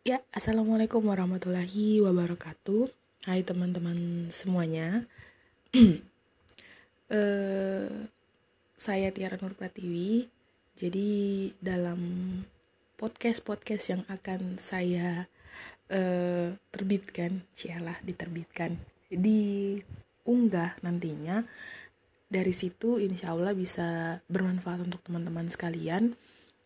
Ya, Assalamualaikum warahmatullahi wabarakatuh. Hai teman-teman semuanya. eh saya Tiara Nur Pratiwi. Jadi dalam podcast-podcast yang akan saya eh, terbitkan, cialah diterbitkan, diunggah nantinya. Dari situ insya Allah bisa bermanfaat untuk teman-teman sekalian.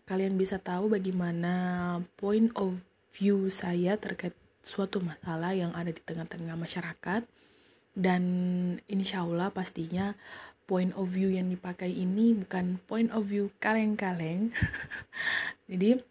Kalian bisa tahu bagaimana point of view saya terkait suatu masalah yang ada di tengah-tengah masyarakat. Dan insya Allah pastinya point of view yang dipakai ini bukan point of view kaleng-kaleng. Jadi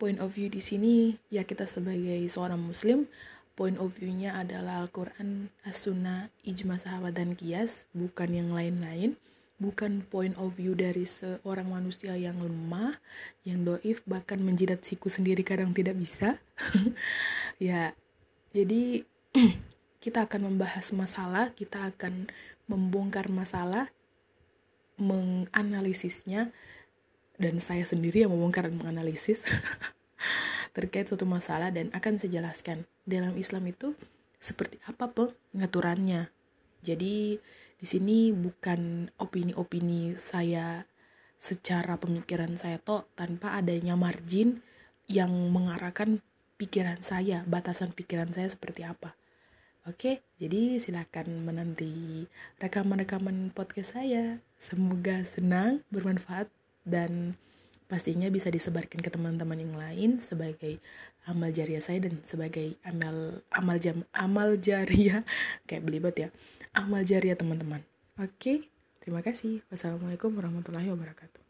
point of view di sini ya kita sebagai seorang muslim point of view-nya adalah Al-Quran, As-Sunnah, Ijma Sahabat dan Kias bukan yang lain-lain bukan point of view dari seorang manusia yang lemah, yang doif, bahkan menjilat siku sendiri kadang tidak bisa. ya, jadi kita akan membahas masalah, kita akan membongkar masalah, menganalisisnya, dan saya sendiri yang membongkar dan menganalisis terkait suatu masalah dan akan saya jelaskan dalam Islam itu seperti apa pengaturannya. Jadi di sini bukan opini-opini saya secara pemikiran saya toh tanpa adanya margin yang mengarahkan pikiran saya, batasan pikiran saya seperti apa. Oke, jadi silakan menanti rekaman-rekaman podcast saya. Semoga senang, bermanfaat, dan pastinya bisa disebarkan ke teman-teman yang lain sebagai amal jariah saya dan sebagai amal amal jam amal jariah kayak belibet ya amal jariah teman-teman. Oke, terima kasih. Wassalamualaikum warahmatullahi wabarakatuh.